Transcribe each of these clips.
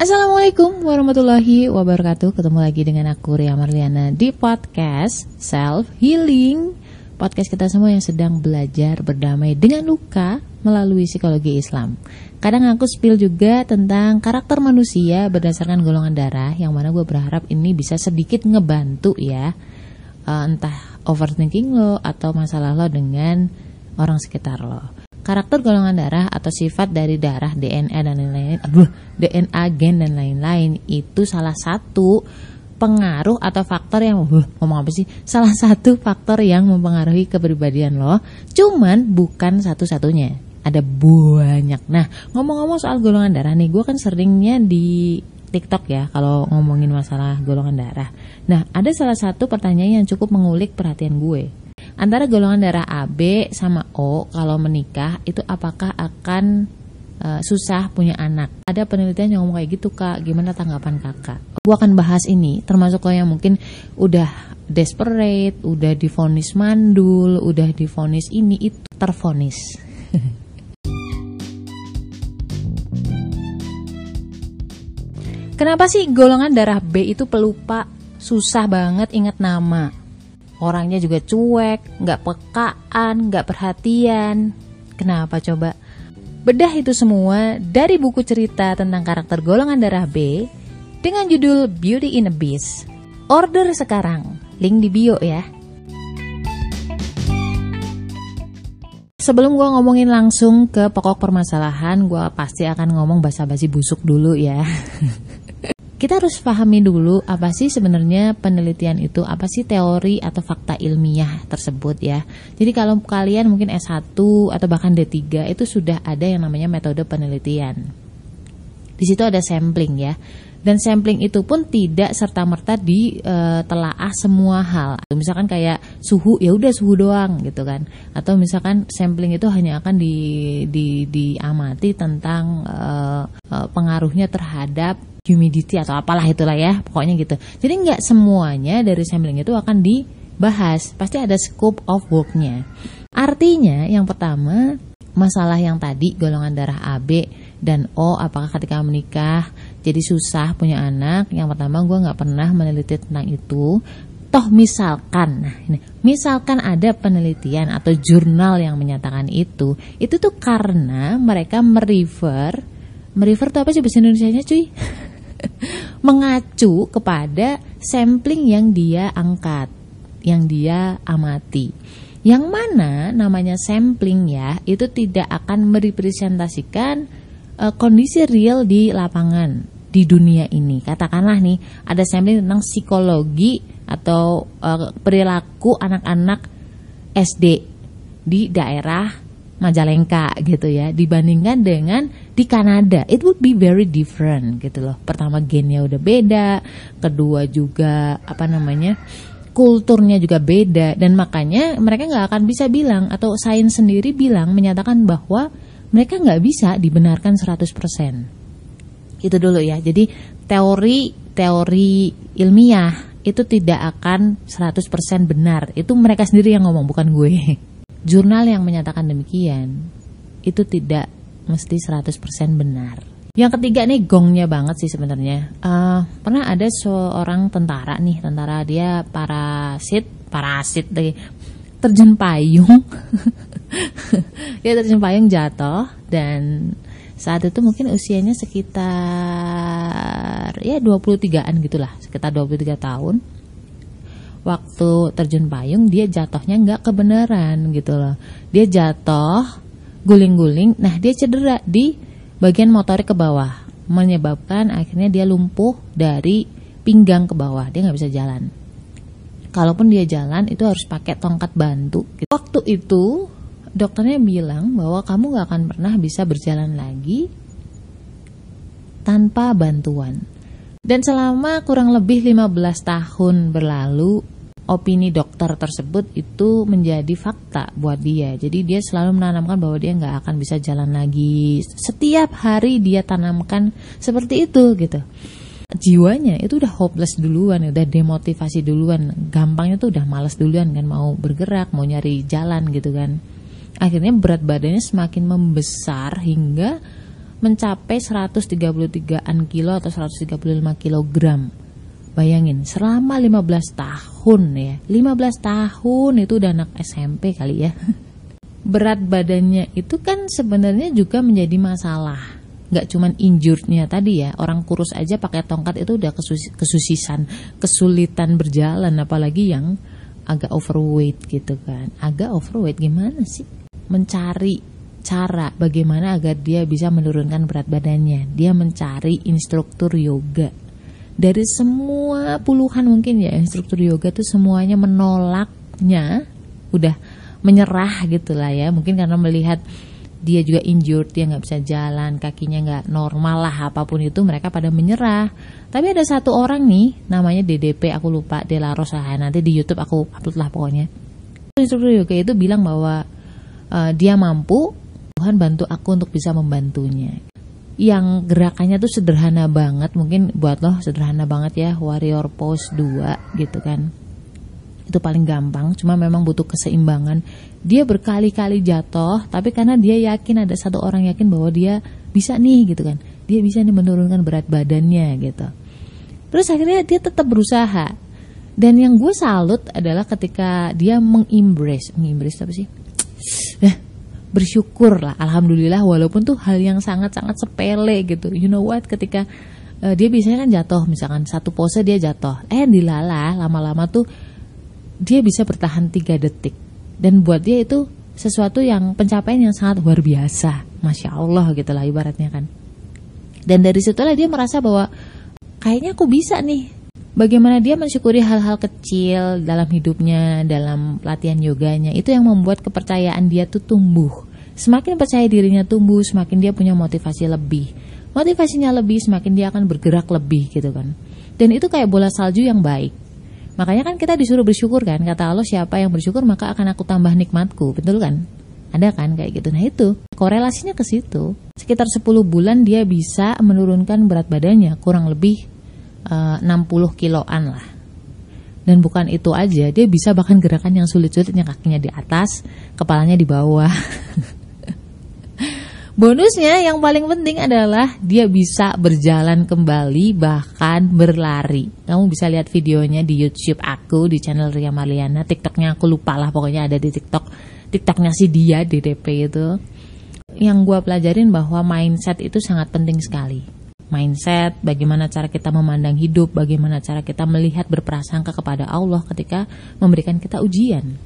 Assalamualaikum warahmatullahi wabarakatuh. Ketemu lagi dengan aku Ria Marliana di podcast Self Healing. Podcast kita semua yang sedang belajar berdamai dengan luka melalui psikologi Islam. Kadang aku spill juga tentang karakter manusia berdasarkan golongan darah Yang mana gue berharap ini bisa sedikit ngebantu ya. Uh, Entah overthinking lo atau masalah lo dengan orang sekitar lo karakter golongan darah atau sifat dari darah DNA dan lain-lain aduh DNA gen dan lain-lain itu salah satu pengaruh atau faktor yang uh, ngomong apa sih? Salah satu faktor yang mempengaruhi kepribadian lo cuman bukan satu-satunya ada banyak. Nah ngomong-ngomong soal golongan darah nih gue kan seringnya di TikTok ya kalau ngomongin masalah golongan darah. Nah ada salah satu pertanyaan yang cukup mengulik perhatian gue antara golongan darah AB sama O kalau menikah itu apakah akan uh, susah punya anak? Ada penelitian yang ngomong kayak gitu kak, gimana tanggapan kakak? Gua akan bahas ini, termasuk kalau yang mungkin udah desperate, udah difonis mandul, udah difonis ini itu terfonis. Kenapa sih golongan darah B itu pelupa, susah banget ingat nama? Orangnya juga cuek, nggak pekaan, nggak perhatian. Kenapa coba? Bedah itu semua dari buku cerita tentang karakter golongan darah B dengan judul Beauty in a Beast. Order sekarang, link di bio ya. Sebelum gue ngomongin langsung ke pokok permasalahan, gue pasti akan ngomong basa-basi busuk dulu ya. kita harus pahami dulu apa sih sebenarnya penelitian itu, apa sih teori atau fakta ilmiah tersebut ya. Jadi kalau kalian mungkin S1 atau bahkan D3 itu sudah ada yang namanya metode penelitian. Di situ ada sampling ya. Dan sampling itu pun tidak serta merta ditelaah semua hal. Misalkan kayak suhu ya udah suhu doang gitu kan. Atau misalkan sampling itu hanya akan di, di diamati tentang uh, pengaruhnya terhadap humidity atau apalah itulah ya pokoknya gitu. Jadi nggak semuanya dari sampling itu akan dibahas pasti ada scope of worknya. Artinya yang pertama masalah yang tadi golongan darah AB dan O apakah ketika menikah jadi susah punya anak? Yang pertama gue nggak pernah meneliti tentang itu. Toh misalkan nah ini misalkan ada penelitian atau jurnal yang menyatakan itu itu tuh karena mereka merefer merefer tuh apa sih bahasa Indonesia nya cuy mengacu kepada sampling yang dia angkat, yang dia amati. Yang mana namanya sampling ya, itu tidak akan merepresentasikan uh, kondisi real di lapangan di dunia ini. Katakanlah nih, ada sampling tentang psikologi atau uh, perilaku anak-anak SD di daerah Majalengka gitu ya dibandingkan dengan di Kanada. It would be very different gitu loh. Pertama gennya udah beda kedua juga apa namanya kulturnya juga beda. Dan makanya mereka nggak akan bisa bilang atau sains sendiri bilang menyatakan bahwa mereka nggak bisa dibenarkan 100% itu dulu ya. Jadi teori teori ilmiah itu tidak akan 100% benar. Itu mereka sendiri yang ngomong bukan gue Jurnal yang menyatakan demikian itu tidak mesti 100% benar. Yang ketiga nih gongnya banget sih sebenarnya. Uh, pernah ada seorang tentara nih, tentara dia parasit, parasit deh, terjun payung. dia terjun payung jatuh dan saat itu mungkin usianya sekitar ya 23-an gitulah, sekitar 23 tahun waktu terjun payung dia jatuhnya nggak kebenaran gitu loh. Dia jatuh guling-guling nah dia cedera di bagian motorik ke bawah menyebabkan akhirnya dia lumpuh dari pinggang ke bawah dia nggak bisa jalan. Kalaupun dia jalan itu harus pakai tongkat bantu waktu itu dokternya bilang bahwa kamu nggak akan pernah bisa berjalan lagi tanpa bantuan. Dan selama kurang lebih 15 tahun berlalu, opini dokter tersebut itu menjadi fakta buat dia. Jadi dia selalu menanamkan bahwa dia nggak akan bisa jalan lagi. Setiap hari dia tanamkan seperti itu gitu. Jiwanya itu udah hopeless duluan, udah demotivasi duluan. Gampangnya tuh udah males duluan kan mau bergerak, mau nyari jalan gitu kan. Akhirnya berat badannya semakin membesar hingga mencapai 133an kilo atau 135 kilogram. Bayangin, selama 15 tahun ya. 15 tahun itu udah anak SMP kali ya. Berat badannya itu kan sebenarnya juga menjadi masalah. Gak cuman injurednya tadi ya, orang kurus aja pakai tongkat itu udah kesus kesusisan, kesulitan berjalan apalagi yang agak overweight gitu kan. Agak overweight gimana sih? Mencari cara bagaimana agar dia bisa menurunkan berat badannya. Dia mencari instruktur yoga. Dari semua puluhan mungkin ya instruktur yoga tuh semuanya menolaknya, udah menyerah gitu lah ya. Mungkin karena melihat dia juga injured, dia nggak bisa jalan, kakinya nggak normal lah, apa pun itu mereka pada menyerah. Tapi ada satu orang nih, namanya DDP, aku lupa, Dela Rosa. Nanti di YouTube aku upload lah pokoknya. Instruktur yoga itu bilang bahwa uh, dia mampu Tuhan bantu aku untuk bisa membantunya yang gerakannya tuh sederhana banget mungkin buat lo sederhana banget ya warrior pose 2 gitu kan. Itu paling gampang cuma memang butuh keseimbangan. Dia berkali-kali jatuh tapi karena dia yakin ada satu orang yakin bahwa dia bisa nih gitu kan. Dia bisa nih menurunkan berat badannya gitu. Terus akhirnya dia tetap berusaha. Dan yang gue salut adalah ketika dia mengembrace mengembrace apa sih bersyukur lah alhamdulillah walaupun tuh hal yang sangat-sangat sepele gitu. You know what? Ketika uh, dia biasanya kan jatuh misalkan satu pose dia jatuh. Eh dilala lama-lama tuh dia bisa bertahan tiga detik. Dan buat dia itu sesuatu yang pencapaian yang sangat luar biasa. Masya Allah gitu lah ibaratnya kan. Dan dari situlah dia merasa bahwa kayaknya aku bisa nih bagaimana dia mensyukuri hal-hal kecil dalam hidupnya, dalam latihan yoganya, itu yang membuat kepercayaan dia tuh tumbuh. Semakin percaya dirinya tumbuh, semakin dia punya motivasi lebih. Motivasinya lebih, semakin dia akan bergerak lebih gitu kan. Dan itu kayak bola salju yang baik. Makanya kan kita disuruh bersyukur kan, kata Allah siapa yang bersyukur maka akan aku tambah nikmatku, betul kan? Ada kan kayak gitu. Nah itu korelasinya ke situ. Sekitar 10 bulan dia bisa menurunkan berat badannya kurang lebih uh, 60 kiloan lah. Dan bukan itu aja, dia bisa bahkan gerakan yang sulit-sulitnya kakinya di atas, kepalanya di bawah. Bonusnya yang paling penting adalah dia bisa berjalan kembali bahkan berlari. Kamu bisa lihat videonya di YouTube aku di channel Ria Marliana. TikToknya aku lupa lah pokoknya ada di TikTok. TikToknya si dia DDP itu. Yang gue pelajarin bahwa mindset itu sangat penting sekali mindset, bagaimana cara kita memandang hidup, bagaimana cara kita melihat berprasangka kepada Allah ketika memberikan kita ujian.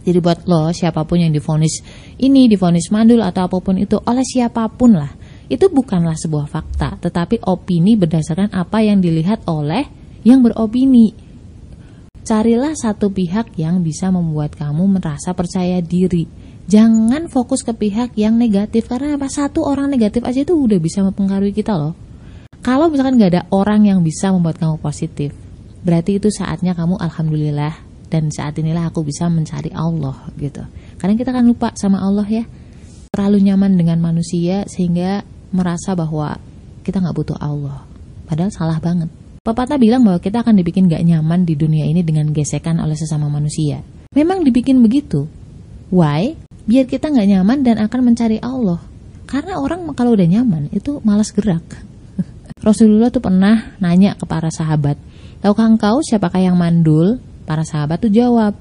Jadi buat lo siapa pun yang difonis ini, difonis mandul atau apa pun itu oleh siapa pun lah, itu bukanlah sebuah fakta, tetapi opini berdasarkan apa yang dilihat oleh yang beropini. Carilah satu pihak yang bisa membuat kamu merasa percaya diri. Jangan fokus ke pihak yang negatif karena apa satu orang negatif aja itu udah bisa mempengaruhi kita loh. Kalau misalkan nggak ada orang yang bisa membuat kamu positif, berarti itu saatnya kamu alhamdulillah dan saat inilah aku bisa mencari Allah gitu. Karena kita kan lupa sama Allah ya, terlalu nyaman dengan manusia sehingga merasa bahwa kita nggak butuh Allah. Padahal salah banget. Pepatah bilang bahwa kita akan dibikin gak nyaman di dunia ini dengan gesekan oleh sesama manusia. Memang dibikin begitu. Why? Biar kita nggak nyaman dan akan mencari Allah. Karena orang kalau udah nyaman itu malas gerak. Rasulullah tuh pernah nanya ke para sahabat, tahukah engkau siapakah yang mandul? Para sahabat tuh jawab,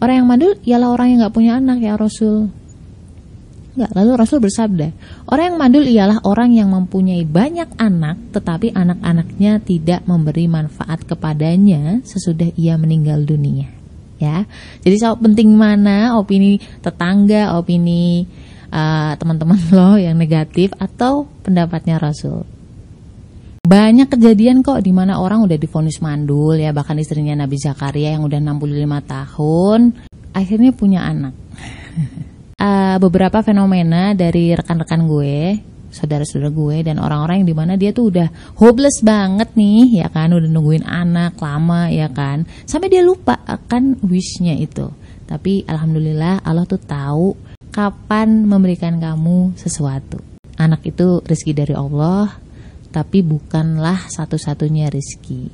orang yang mandul ialah orang yang gak punya anak ya Rasul. Enggak, lalu Rasul bersabda, orang yang mandul ialah orang yang mempunyai banyak anak tetapi anak-anaknya tidak memberi manfaat kepadanya sesudah ia meninggal dunia. Ya, jadi soal penting mana opini tetangga, opini uh, teman-teman lo yang negatif atau pendapatnya Rasul. Banyak kejadian kok di mana orang udah difonis mandul ya bahkan istrinya Nabi Zakaria yang udah 65 tahun akhirnya punya anak. uh, beberapa fenomena dari rekan-rekan gue, saudara-saudara gue dan orang-orang yang di mana dia tuh udah hopeless banget nih ya kan udah nungguin anak lama ya kan sampai dia lupa akan wishnya itu. Tapi alhamdulillah Allah tuh tahu kapan memberikan kamu sesuatu. Anak itu rezeki dari Allah, tapi bukanlah satu-satunya rizki.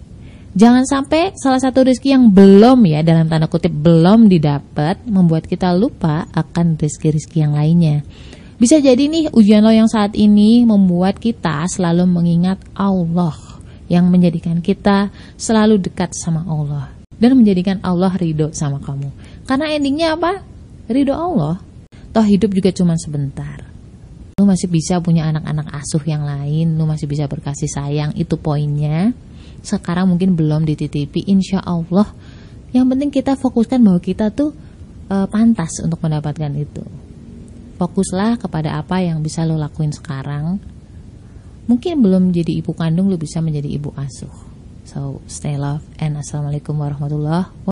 Jangan sampai salah satu rizki yang belum ya dalam tanda kutip belum didapat membuat kita lupa akan rizki-rizki yang lainnya. Bisa jadi nih ujian lo yang saat ini membuat kita selalu mengingat Allah yang menjadikan kita selalu dekat sama Allah dan menjadikan Allah ridho sama kamu. Karena endingnya apa? Ridho Allah. Toh hidup juga cuma sebentar. Lu masih bisa punya anak-anak asuh yang lain, lu masih bisa berkasih sayang, itu poinnya. Sekarang mungkin belum dititipi, insya Allah. Yang penting kita fokuskan bahwa kita tuh e, pantas untuk mendapatkan itu. Fokuslah kepada apa yang bisa lo lakuin sekarang. Mungkin belum jadi ibu kandung, lo bisa menjadi ibu asuh. So, stay love and assalamualaikum warahmatullahi